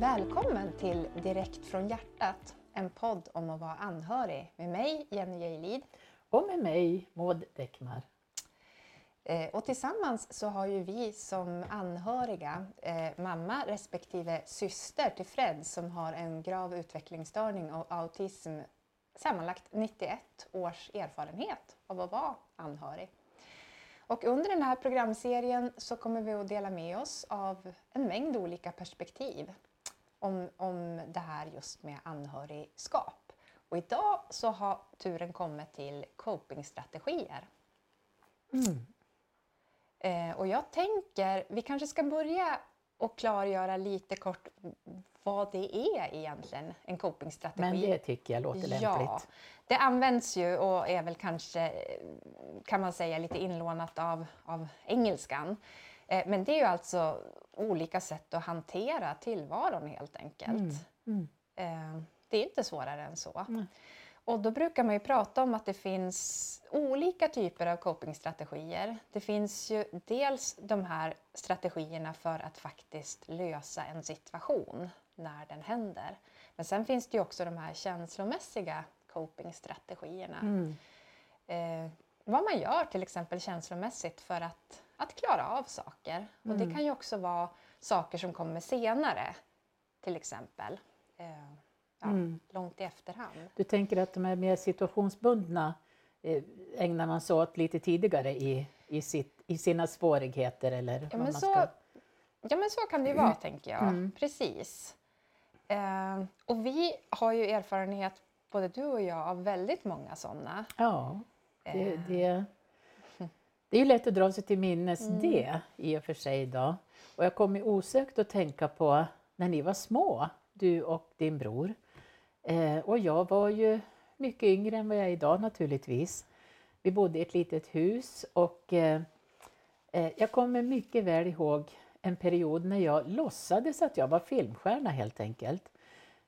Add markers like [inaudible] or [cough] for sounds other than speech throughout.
Välkommen till Direkt från hjärtat, en podd om att vara anhörig med mig Jenny Geilid. Och med mig Maud Däckmar. Eh, och tillsammans så har ju vi som anhöriga eh, mamma respektive syster till Fred som har en grav utvecklingsstörning och autism sammanlagt 91 års erfarenhet av att vara anhörig. Och under den här programserien så kommer vi att dela med oss av en mängd olika perspektiv om, om det här just med anhörigskap. Och idag så har turen kommit till copingstrategier. Mm. Eh, och jag tänker, vi kanske ska börja och klargöra lite kort vad det är egentligen, en copingstrategi. Men det tycker jag låter lämpligt. Ja, det används ju och är väl kanske, kan man säga, lite inlånat av, av engelskan. Eh, men det är ju alltså olika sätt att hantera tillvaron helt enkelt. Mm. Eh, Det är inte svårare än så. Mm. Och då brukar man ju prata om att det finns olika typer av copingstrategier. Det finns ju dels de här strategierna för att faktiskt lösa en situation när den händer. Men sen finns det ju också de här känslomässiga copingstrategierna. Mm. Eh, vad man gör till exempel känslomässigt för att, att klara av saker. Och det Mm. kan ju också vara saker som kommer senare, till exempel. Eh, ja, Mm. Långt i efterhand. Du tänker att de är mer situationsbundna eh, ägnar man sig åt lite tidigare i, i, sitt, i sina svårigheter? Eller Ja men, man så, ska... ja men så kan det ju vara, tänker jag. Mm. Precis. Eh, och vi har ju erfarenhet, både du och jag, av väldigt många sådana. Ja, det, Eh. det, det är ju lätt att dra sig till minnes Mm. det i och för sig. Då. Och jag kommer osökt att tänka på när ni var små, du och din bror. Eh, och jag var ju mycket yngre än vad jag är idag naturligtvis. Vi bodde i ett litet hus och eh, eh, jag kommer mycket väl ihåg en period när jag låtsades att jag var filmstjärna helt enkelt.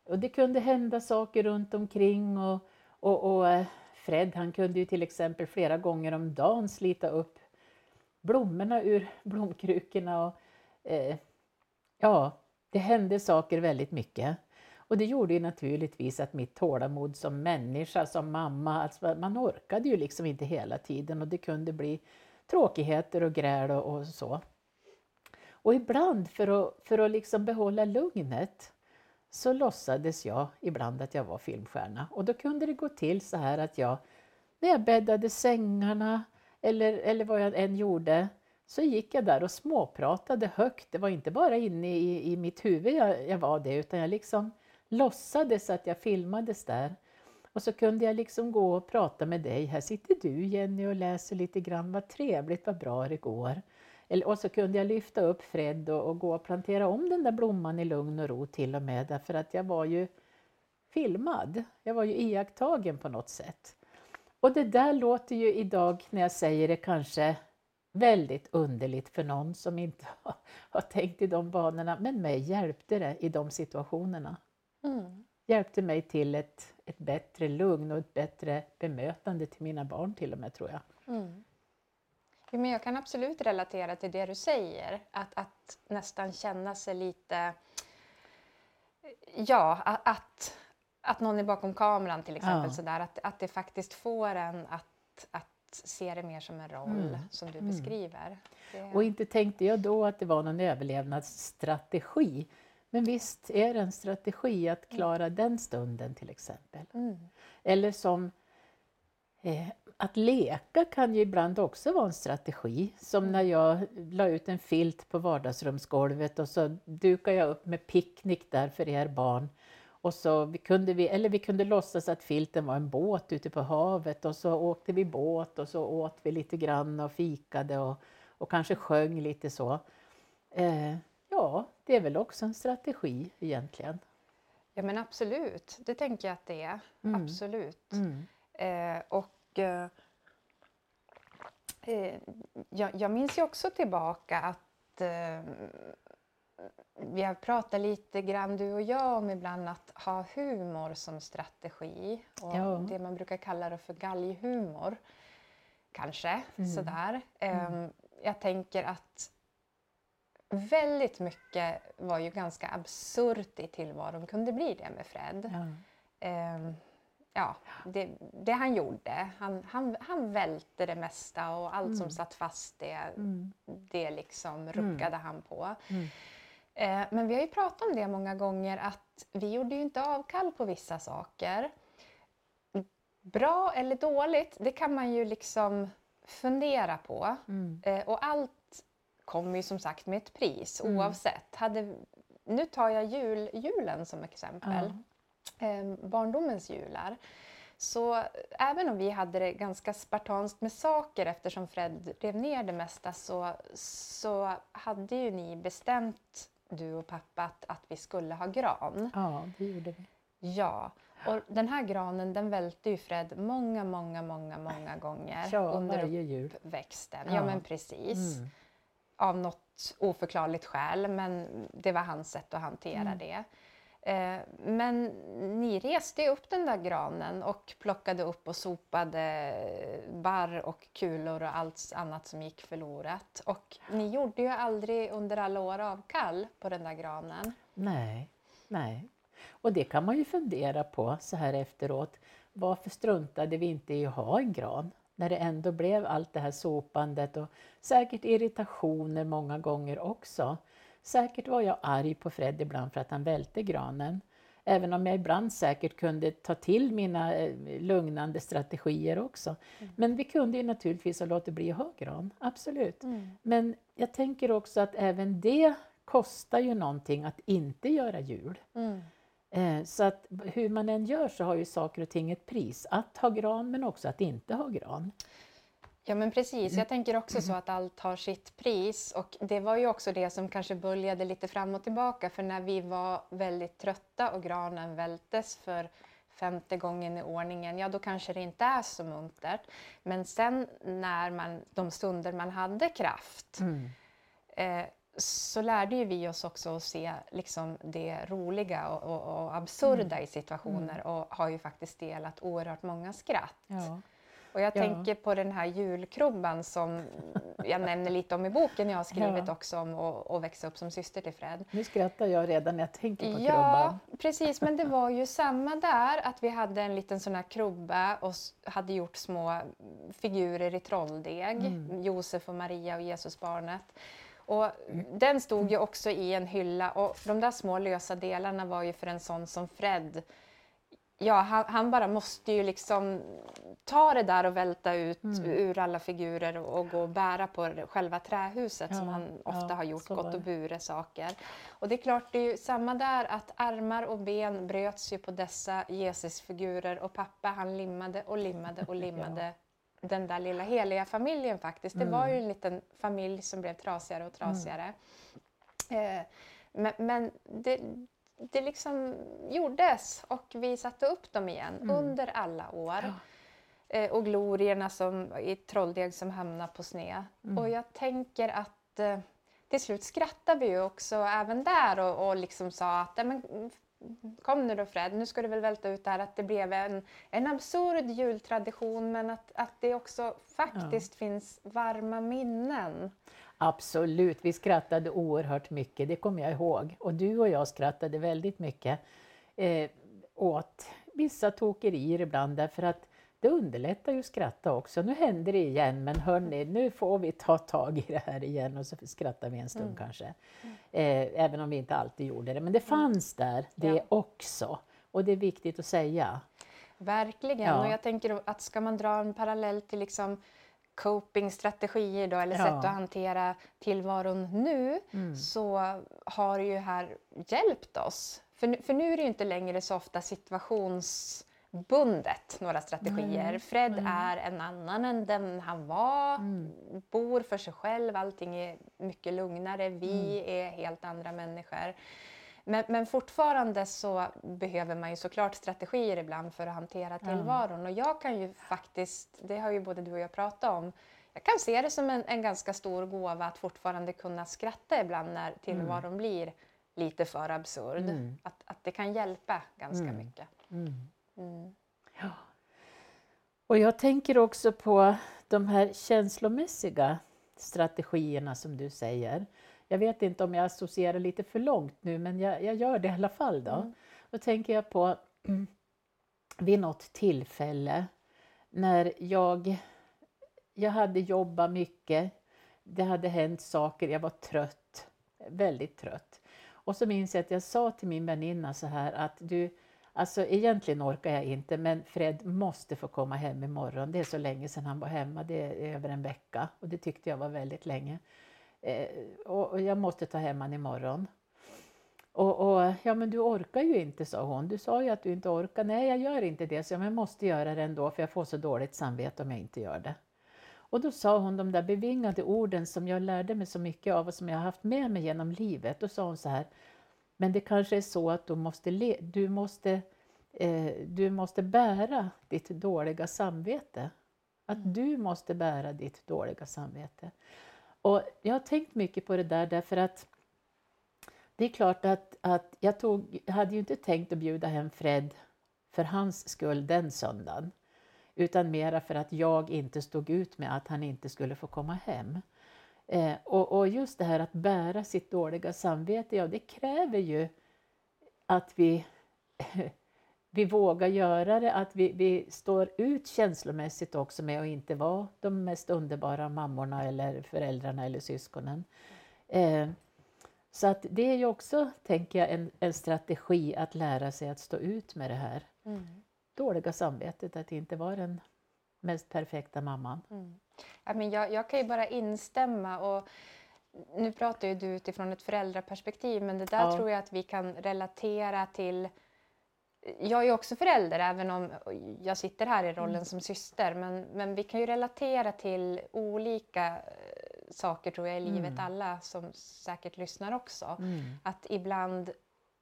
Och det kunde hända saker runt omkring och, och, och eh, Fred han kunde ju till exempel flera gånger om dagen slita upp blommorna ur [laughs] blomkrukorna. Och, eh, ja, det hände saker väldigt mycket. Och det gjorde ju naturligtvis att mitt tålamod som människa, som mamma, alltså man orkade ju liksom inte hela tiden och det kunde bli tråkigheter och gräl och, och så. Och ibland för att, för att liksom behålla lugnet så låtsades jag ibland att jag var filmstjärna. Och då kunde det gå till så här att jag, när jag bäddade sängarna eller, eller vad jag än gjorde, så gick jag där och småpratade högt. Det var inte bara inne i, i mitt huvud jag, jag var det, utan jag liksom låtsades att jag filmades där. Och så kunde jag liksom gå och prata med dig. Här sitter du Jenny och läser lite grann. Vad trevligt, vad bra det går. Och så kunde jag lyfta upp Fred och, och gå och plantera om den där blomman i lugn och ro till och med. Därför att jag var ju filmad. Jag var ju iakttagen på något sätt. Och det där låter ju idag när jag säger det kanske väldigt underligt för någon som inte [laughs] har, har tänkt i de banorna. Men mig hjälpte det i de situationerna. Mm. Hjälpte mig till ett, ett bättre lugn och ett bättre bemötande till mina barn till och med tror jag. Mm. Men jag kan absolut relatera till det du säger. Att, att nästan känna sig lite... Ja, att, att någon är bakom kameran till exempel. Ja. Sådär, att, att det faktiskt får en att, att se det mer som en roll Mm. som du Mm. beskriver. Det, Och inte tänkte jag då att det var någon överlevnadsstrategi. Men visst är det en strategi att klara den stunden till exempel. mm. Eller som eh, att leka kan ju ibland också vara en strategi. Som när jag la ut en filt på vardagsrumsgolvet och så dukade jag upp med picknick där för er barn. Och så vi kunde vi, eller vi kunde låtsas att filten var en båt ute på havet och så åkte vi båt och så åt vi lite grann och fikade och, och kanske sjöng lite så. Eh, ja, det är väl också en strategi egentligen. Ja men absolut, det tänker jag att det är. Mm. Absolut. Mm. Eh, och eh, eh, jag, jag minns ju också tillbaka att eh, vi har pratat lite grann du och jag om ibland att ha humor som strategi. Och Ja. Det man brukar kalla för galghumor. Kanske, Mm. sådär. Eh, Jag tänker att väldigt mycket var ju ganska absurt i tillvaron, kunde bli det med Fred. Ja. Ja, det, det han gjorde, han, han, han välte det mesta och allt som Mm. satt fast det, Mm. det liksom ruckade han på. Mm. Eh, men vi har ju pratat om det många gånger att vi gjorde ju inte avkall på vissa saker. Bra eller dåligt, det kan man ju liksom fundera på. Mm. Eh, och allt kommer ju som sagt med ett pris Mm. oavsett. Hade, nu tar jag jul, julen som exempel. Eh, barndomens jular. Så även om vi hade det ganska spartanskt med saker eftersom Fred rev ner det mesta så, så hade ju ni bestämt, du och pappa, att, att vi skulle ha gran. ja, det gjorde vi. Ja, och den här granen den välte ju Fred många, många, många, många gånger Ja, under uppväxten. Ja, Ja. men precis. Mm. Av något oförklarligt skäl, men det var hans sätt att hantera Mm. det. Eh, men ni reste upp den där granen och plockade upp och sopade barr och kulor och allt annat som gick förlorat. Och ni gjorde ju aldrig under alla år avkall på den där granen. Nej, nej. Och det kan man ju fundera på så här efteråt. Varför struntade vi inte i att ha en gran? När det ändå blev allt det här sopandet och säkert irritationer många gånger också. Säkert var jag arg på Fred ibland för att han välte granen. Även om jag ibland säkert kunde ta till mina eh, lugnande strategier också. Men vi kunde ju naturligtvis ha låtit bli att ha gran, absolut. Men jag tänker också att även det kostar ju någonting att inte göra jul. Mm. Eh, Så att hur man än gör så har ju saker och ting ett pris. Att ha gran men också att inte ha gran. Ja men precis, Mm. jag tänker också så att allt har sitt pris och det var ju också det som kanske böljade lite fram och tillbaka för när vi var väldigt trötta och granen vältes för femte gången i ordningen, ja då kanske det inte är så muntert. Men sen när man, de stunder man hade kraft eh, så lärde ju vi oss också att se liksom det roliga och, och, och absurda i situationer och har ju faktiskt delat oerhört många skratt. Ja. Och jag Ja. tänker på den här julkrubban som jag nämner lite om i boken jag har skrivit Ja. också om och, och växa upp som syster till Fred. Nu skrattar jag redan när jag tänker på Ja, krubban. precis. Men det var ju samma där, att vi hade en liten sån här krubba och hade gjort små figurer i trolldeg. Mm. Josef och Maria och Jesusbarnet. Och den stod ju också i en hylla och de där små lösa delarna var ju för en sån som Fred. Ja, han, han bara måste ju liksom ta det där och välta ut Mm. ur alla figurer och, och gå och bära på själva trähuset som Ja, han ofta ja, har gjort, gått och burit saker. Och det är klart, det är ju samma där att armar och ben bröts ju på dessa Jesusfigurer och pappa han limmade och limmade och [laughs] limmade den där lilla heliga familjen faktiskt. Det var ju Mm. en liten familj som blev trasigare och trasigare. Eh, men men det, det liksom gjordes och vi satte upp dem igen Mm. under alla år. Eh, och glorierna som, i trolldeg som hamnade på sned. Mm. Och jag tänker att eh, till slut skrattade vi ju också även där och, och liksom sa att "Ja, men, kom nu då Fred, nu ska du väl välta ut det här att det blev en, en absurd jultradition men att, att det också faktiskt finns varma minnen. Absolut, vi skrattade oerhört mycket, det kommer jag ihåg. Och du och jag skrattade väldigt mycket eh, åt vissa tokerier ibland därför att det underlättar ju att skratta också. Nu händer det igen men hörni, nu får vi ta tag i det här igen och så skrattar vi en stund kanske. Eh, även om vi inte alltid gjorde det. Men det fanns där det Ja. också. Och det är viktigt att säga. Verkligen. Ja. Och jag tänker att ska man dra en parallell till liksom copingstrategier då, eller Ja. sätt att hantera tillvaron nu Mm. så har ju här hjälpt oss. För nu, för nu är det ju inte längre så ofta situationsbundet några strategier. Fred är en annan än den han var, Mm. bor för sig själv, allting är mycket lugnare. Vi Mm. är helt andra människor. Men, men fortfarande så behöver man ju såklart strategier ibland för att hantera tillvaron. Och jag kan ju faktiskt, det har ju både du och jag pratat om, jag kan se det som en, en ganska stor gåva att fortfarande kunna skratta ibland när tillvaron blir lite för absurd. Mm. Att, att det kan hjälpa ganska Mm. mycket. Mm. Mm. Och jag tänker också på de här känslomässiga strategierna som du säger. Jag vet inte om jag associerar lite för långt nu, men jag, jag gör det i alla fall då. Mm. Då tänker jag på [clears throat] vid något tillfälle när jag, jag hade jobbat mycket, det hade hänt saker, jag var trött, väldigt trött. Och så minns jag att jag sa till min väninna så här att du, alltså egentligen orkar jag inte men Fred måste få komma hem imorgon. Det är så länge sedan han var hemma, det är över en vecka och det tyckte jag var väldigt länge. Eh, och, jag måste ta hem honom imorgon. Och, och, ja men du orkar ju inte, sa hon. Du sa ju att du inte orkar. Nej, jag gör inte det, så jag, men jag måste göra det ändå för jag får så dåligt samvete om jag inte gör det. Och då sa hon de där bevingade orden som jag lärde mig så mycket av och som jag har haft med mig genom livet. Då sa hon så här, men det kanske är så att du måste, du måste, eh, du måste bära ditt dåliga samvete. Att mm. du måste bära ditt dåliga samvete. Och jag har tänkt mycket på det där därför att det är klart att, att jag tog, hade ju inte tänkt att bjuda hem Fred för hans skull den söndagen. Utan mera för att jag inte stod ut med att han inte skulle få komma hem. Eh, och, och, just det här att bära sitt dåliga samvete, ja det kräver ju att vi, vi vågar göra det, att vi, vi står ut känslomässigt också med att inte vara de mest underbara mammorna eller föräldrarna eller syskonen. Eh, så att det är ju också, tänker jag, en, en strategi att lära sig att stå ut med det här mm. dåliga samvetet, att inte vara den mest perfekta mamman. Mm. Ja, men jag, jag kan ju bara instämma. och nu pratar ju du utifrån ett föräldraperspektiv, men det där ja. tror jag att vi kan relatera till jag är också förälder, även om jag sitter här i rollen mm. som syster. Men, men vi kan ju relatera till olika saker tror jag i livet, mm. alla som säkert lyssnar också. Mm. Att ibland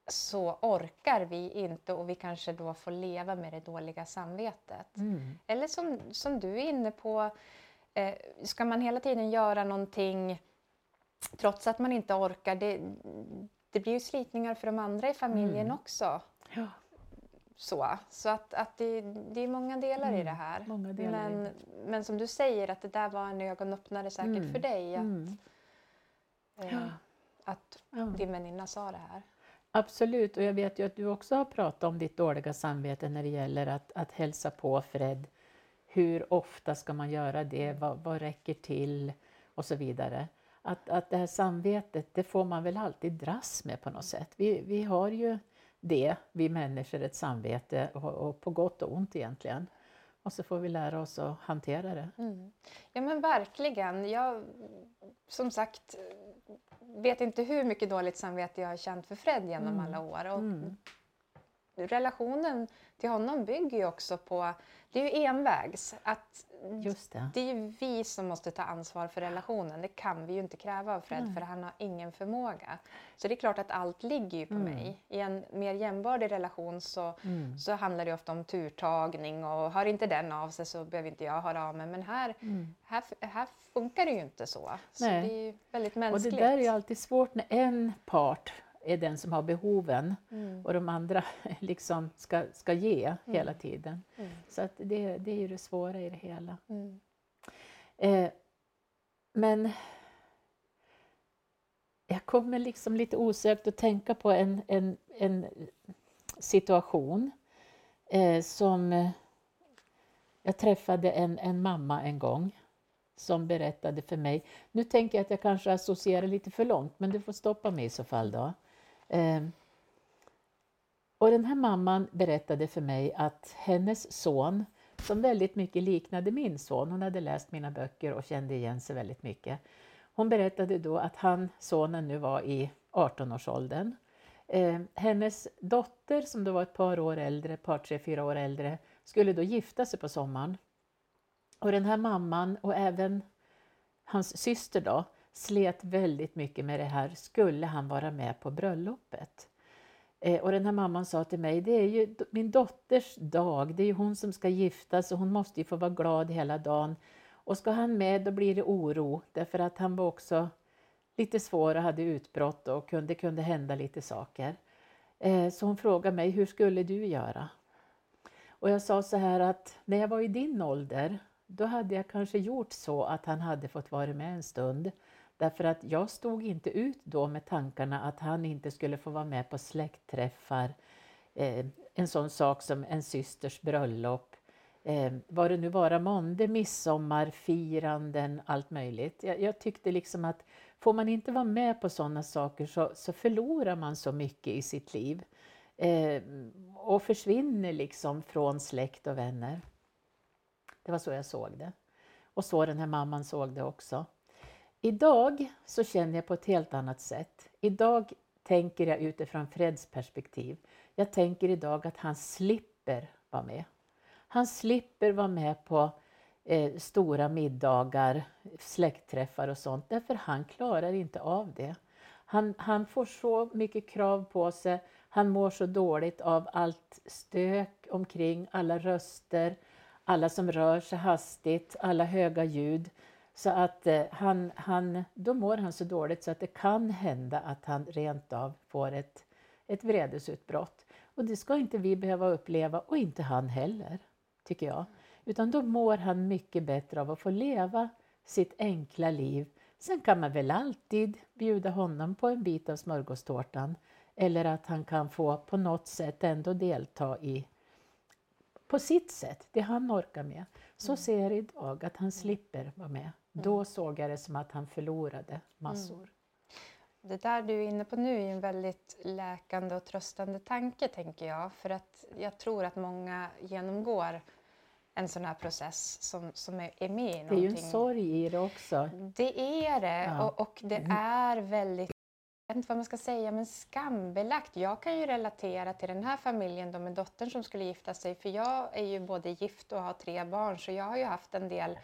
så orkar vi inte och vi kanske då får leva med det dåliga samvetet. Mm. Eller som, som du är inne på, eh, ska man hela tiden göra någonting trots att man inte orkar, det, det blir ju slitningar för de andra i familjen mm. också. Ja så. Så att, att det, det är många delar mm, i det här. Men, men som du säger, att det där var en ögonöppnare säkert mm. för dig. Att, mm. eh, att ja. din väninna sa det här. Absolut, och jag vet ju att du också har pratat om ditt dåliga samvete när det gäller att, att hälsa på Fred. Hur ofta ska man göra det? Vad, vad räcker till? Och så vidare. Att, att det här samvetet, det får man väl alltid dras med på något sätt. Vi, vi har ju det, vi människor, ett samvete och, och, på gott och ont egentligen. Och så får vi lära oss att hantera det. Mm. Ja men verkligen. Jag, som sagt, vet inte hur mycket dåligt samvete jag har känt för Fred genom mm. alla år. Och mm. Relationen till honom bygger ju också på, det är ju envägs. Att Just det. det är ju vi som måste ta ansvar för relationen. Det kan vi ju inte kräva av Fred mm. för han har ingen förmåga. Så det är klart att allt ligger ju på mm. mig. I en mer jämbördig relation så, mm. så handlar det ofta om turtagning och har inte den av sig så behöver inte jag höra av mig. Men här, mm. här, här funkar det ju inte så. Så Nej. det är väldigt mänskligt. Och det där är ju alltid svårt när en part är den som har behoven mm. och de andra [laughs] liksom ska, ska ge mm. hela tiden. Mm. Så att det, det är ju det svåra i det hela. Mm. Eh, men jag kommer liksom lite osökt att tänka på en, en, en situation eh, som jag träffade en, en mamma en gång som berättade för mig. Nu tänker jag att jag kanske associerar lite för långt, men du får stoppa mig i så fall då. Ehm, och den här mamman berättade för mig att hennes son, som väldigt mycket liknade min son, hon hade läst mina böcker och kände igen sig väldigt mycket. Hon berättade då att han, sonen nu var i 18-årsåldern. Eh, hennes dotter, som då var ett par år äldre, par, tre, fyra år äldre, skulle då gifta sig på sommaren. Och den här mamman och även hans syster då, slet väldigt mycket med det här. Skulle han vara med på bröllopet? Eh, och den här mamman sa till mig, det är ju min dotters dag, det är ju hon som ska giftas och hon måste ju få vara glad hela dagen. Och ska han med då blir det oro därför att han var också lite svår och hade utbrott och kunde, kunde hända lite saker. Eh, så hon frågade mig, hur skulle du göra? Och jag sa så här att när jag var i din ålder, då hade jag kanske gjort så att han hade fått vara med en stund Därför att jag stod inte ut då med tankarna att han inte skulle få vara med på släktträffar, eh, en sån sak som en systers bröllop, eh, vad det nu vara månde, midsommarfiranden, allt möjligt. Jag, jag, tyckte liksom att får man inte vara med på sådana saker så, så förlorar man så mycket i sitt liv eh, och försvinner liksom från släkt och vänner. Det var så jag såg det. Och så den här mamman såg det också. Idag så känner jag på ett helt annat sätt. Idag tänker jag utifrån Freds perspektiv. Jag tänker idag att han slipper vara med. Han slipper vara med på eh, stora middagar, släktträffar och sånt, därför han klarar inte av det. Han, han får så mycket krav på sig, han mår så dåligt av allt stök omkring, alla röster, alla som rör sig hastigt, alla höga ljud. Så att eh, han, han, då mår han så dåligt så att det kan hända att han rent av får ett, ett vredesutbrott. Och det ska inte vi behöva uppleva och inte han heller, tycker jag. Utan då mår han mycket bättre av att få leva sitt enkla liv. Sen kan man väl alltid bjuda honom på en bit av smörgåstårtan eller att han kan få på något sätt ändå delta i på sitt sätt, det han orkar med. Så mm. ser jag idag att han slipper vara med. Mm. Då såg jag det som att han förlorade massor. Mm. Det där du är inne på nu är en väldigt läkande och tröstande tanke, tänker jag. För att jag tror att många genomgår en sån här process som, som är, är med i någonting. Det är ju en sorg i det också. Det är det, ja. och, och, det mm. är väldigt jag vet inte vad man ska säga, men skambelagt. Jag kan ju relatera till den här familjen då med dottern som skulle gifta sig, för jag är ju både gift och har tre barn, så jag har ju haft en del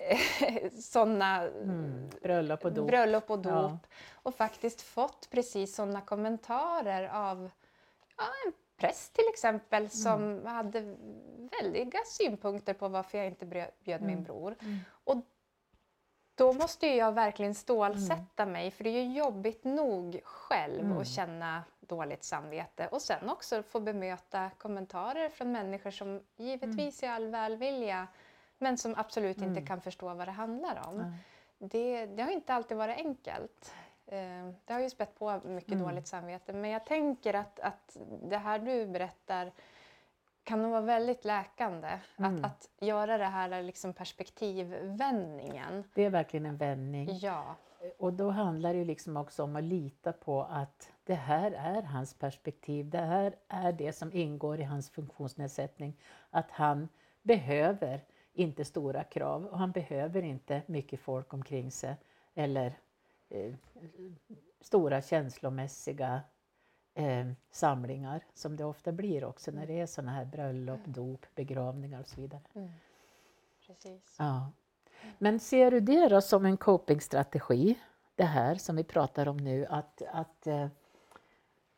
[laughs] sådana mm. bröllop och dop, bröllop och, dop ja. och faktiskt fått precis sådana kommentarer av ja, en präst till exempel mm. som mm. hade väldiga synpunkter på varför jag inte bjöd min mm. bror. Mm. Och då måste jag verkligen stålsätta mm. mig för det är ju jobbigt nog själv mm. att känna dåligt samvete och sen också få bemöta kommentarer från människor som givetvis är all välvilja men som absolut inte mm. kan förstå vad det handlar om. Det, det, har inte alltid varit enkelt. Eh, det har ju spett på mycket mm. dåligt samvete men jag tänker att, att det här du berättar kan nog vara väldigt läkande mm. att, att göra det här liksom perspektivvändningen. Det är verkligen en vändning. Ja. Och då handlar det liksom också om att lita på att det här är hans perspektiv. Det här är det som ingår i hans funktionsnedsättning. Att han behöver inte stora krav och han behöver inte mycket folk omkring sig eller eh, stora känslomässiga eh, samlingar som det ofta blir också när det är sådana här bröllop, dop, begravningar och så vidare. Mm. Precis. Ja. Men ser du det då som en copingstrategi, det här som vi pratar om nu, att, att, eh,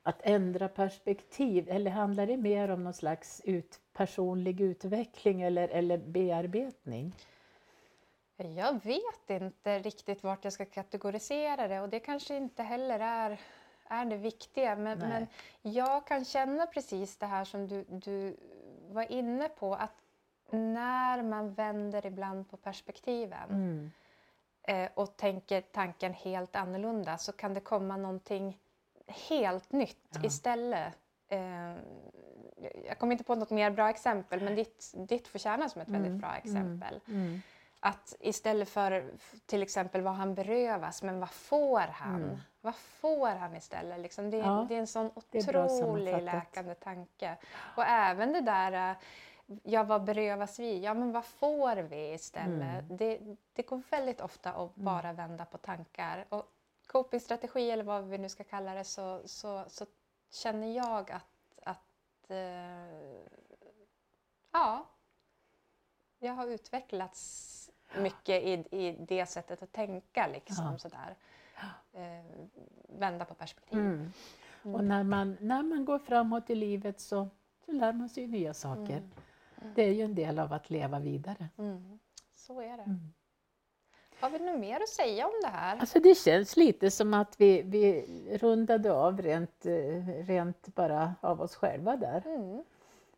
att ändra perspektiv eller handlar det mer om någon slags ut, personlig utveckling eller, eller bearbetning? Jag vet inte riktigt vart jag ska kategorisera det och det kanske inte heller är är det viktiga. Men, men jag kan känna precis det här som du, du var inne på. Att när man vänder ibland på perspektiven mm. eh, och tänker tanken helt annorlunda så kan det komma någonting helt nytt ja. istället. Eh, jag kommer inte på något mer bra exempel men ditt, ditt får tjäna som ett mm. väldigt bra exempel. Mm. mm. Att istället för till exempel vad han berövas, men vad får han? Mm. Vad får han istället? Liksom det, ja, det är en sån otrolig läkande tanke. Och även det där, ja vad berövas vi? Ja men vad får vi istället? Mm. Det, det går väldigt ofta att mm. bara vända på tankar. Och copingstrategi eller vad vi nu ska kalla det så, så, så känner jag att, att uh, ja, jag har utvecklats mycket i, i det sättet att tänka. Liksom, ja. sådär. Eh, vända på perspektiv. Mm. Mm. Och när man, när man går framåt i livet så, så lär man sig nya saker. Mm. mm. Det är ju en del av att leva vidare. Mm. Så är det. Mm. Har vi något mer att säga om det här? Alltså det känns lite som att vi, vi rundade av rent, rent bara av oss själva där.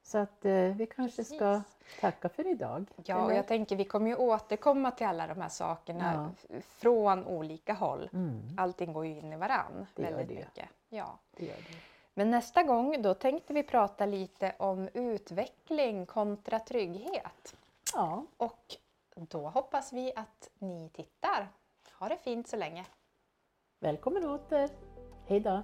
Så att eh, vi kanske ska Precis. tacka för idag. Ja, och jag tänker vi kommer ju återkomma till alla de här sakerna f- från olika håll. Mm, Allting går ju in i varann Det väldigt det mycket. Ja. det gör det. Men nästa gång då tänkte vi prata lite om utveckling kontra trygghet. Ja, Och då hoppas vi att ni tittar. Ha det fint så länge. välkommen åter. Hejdå!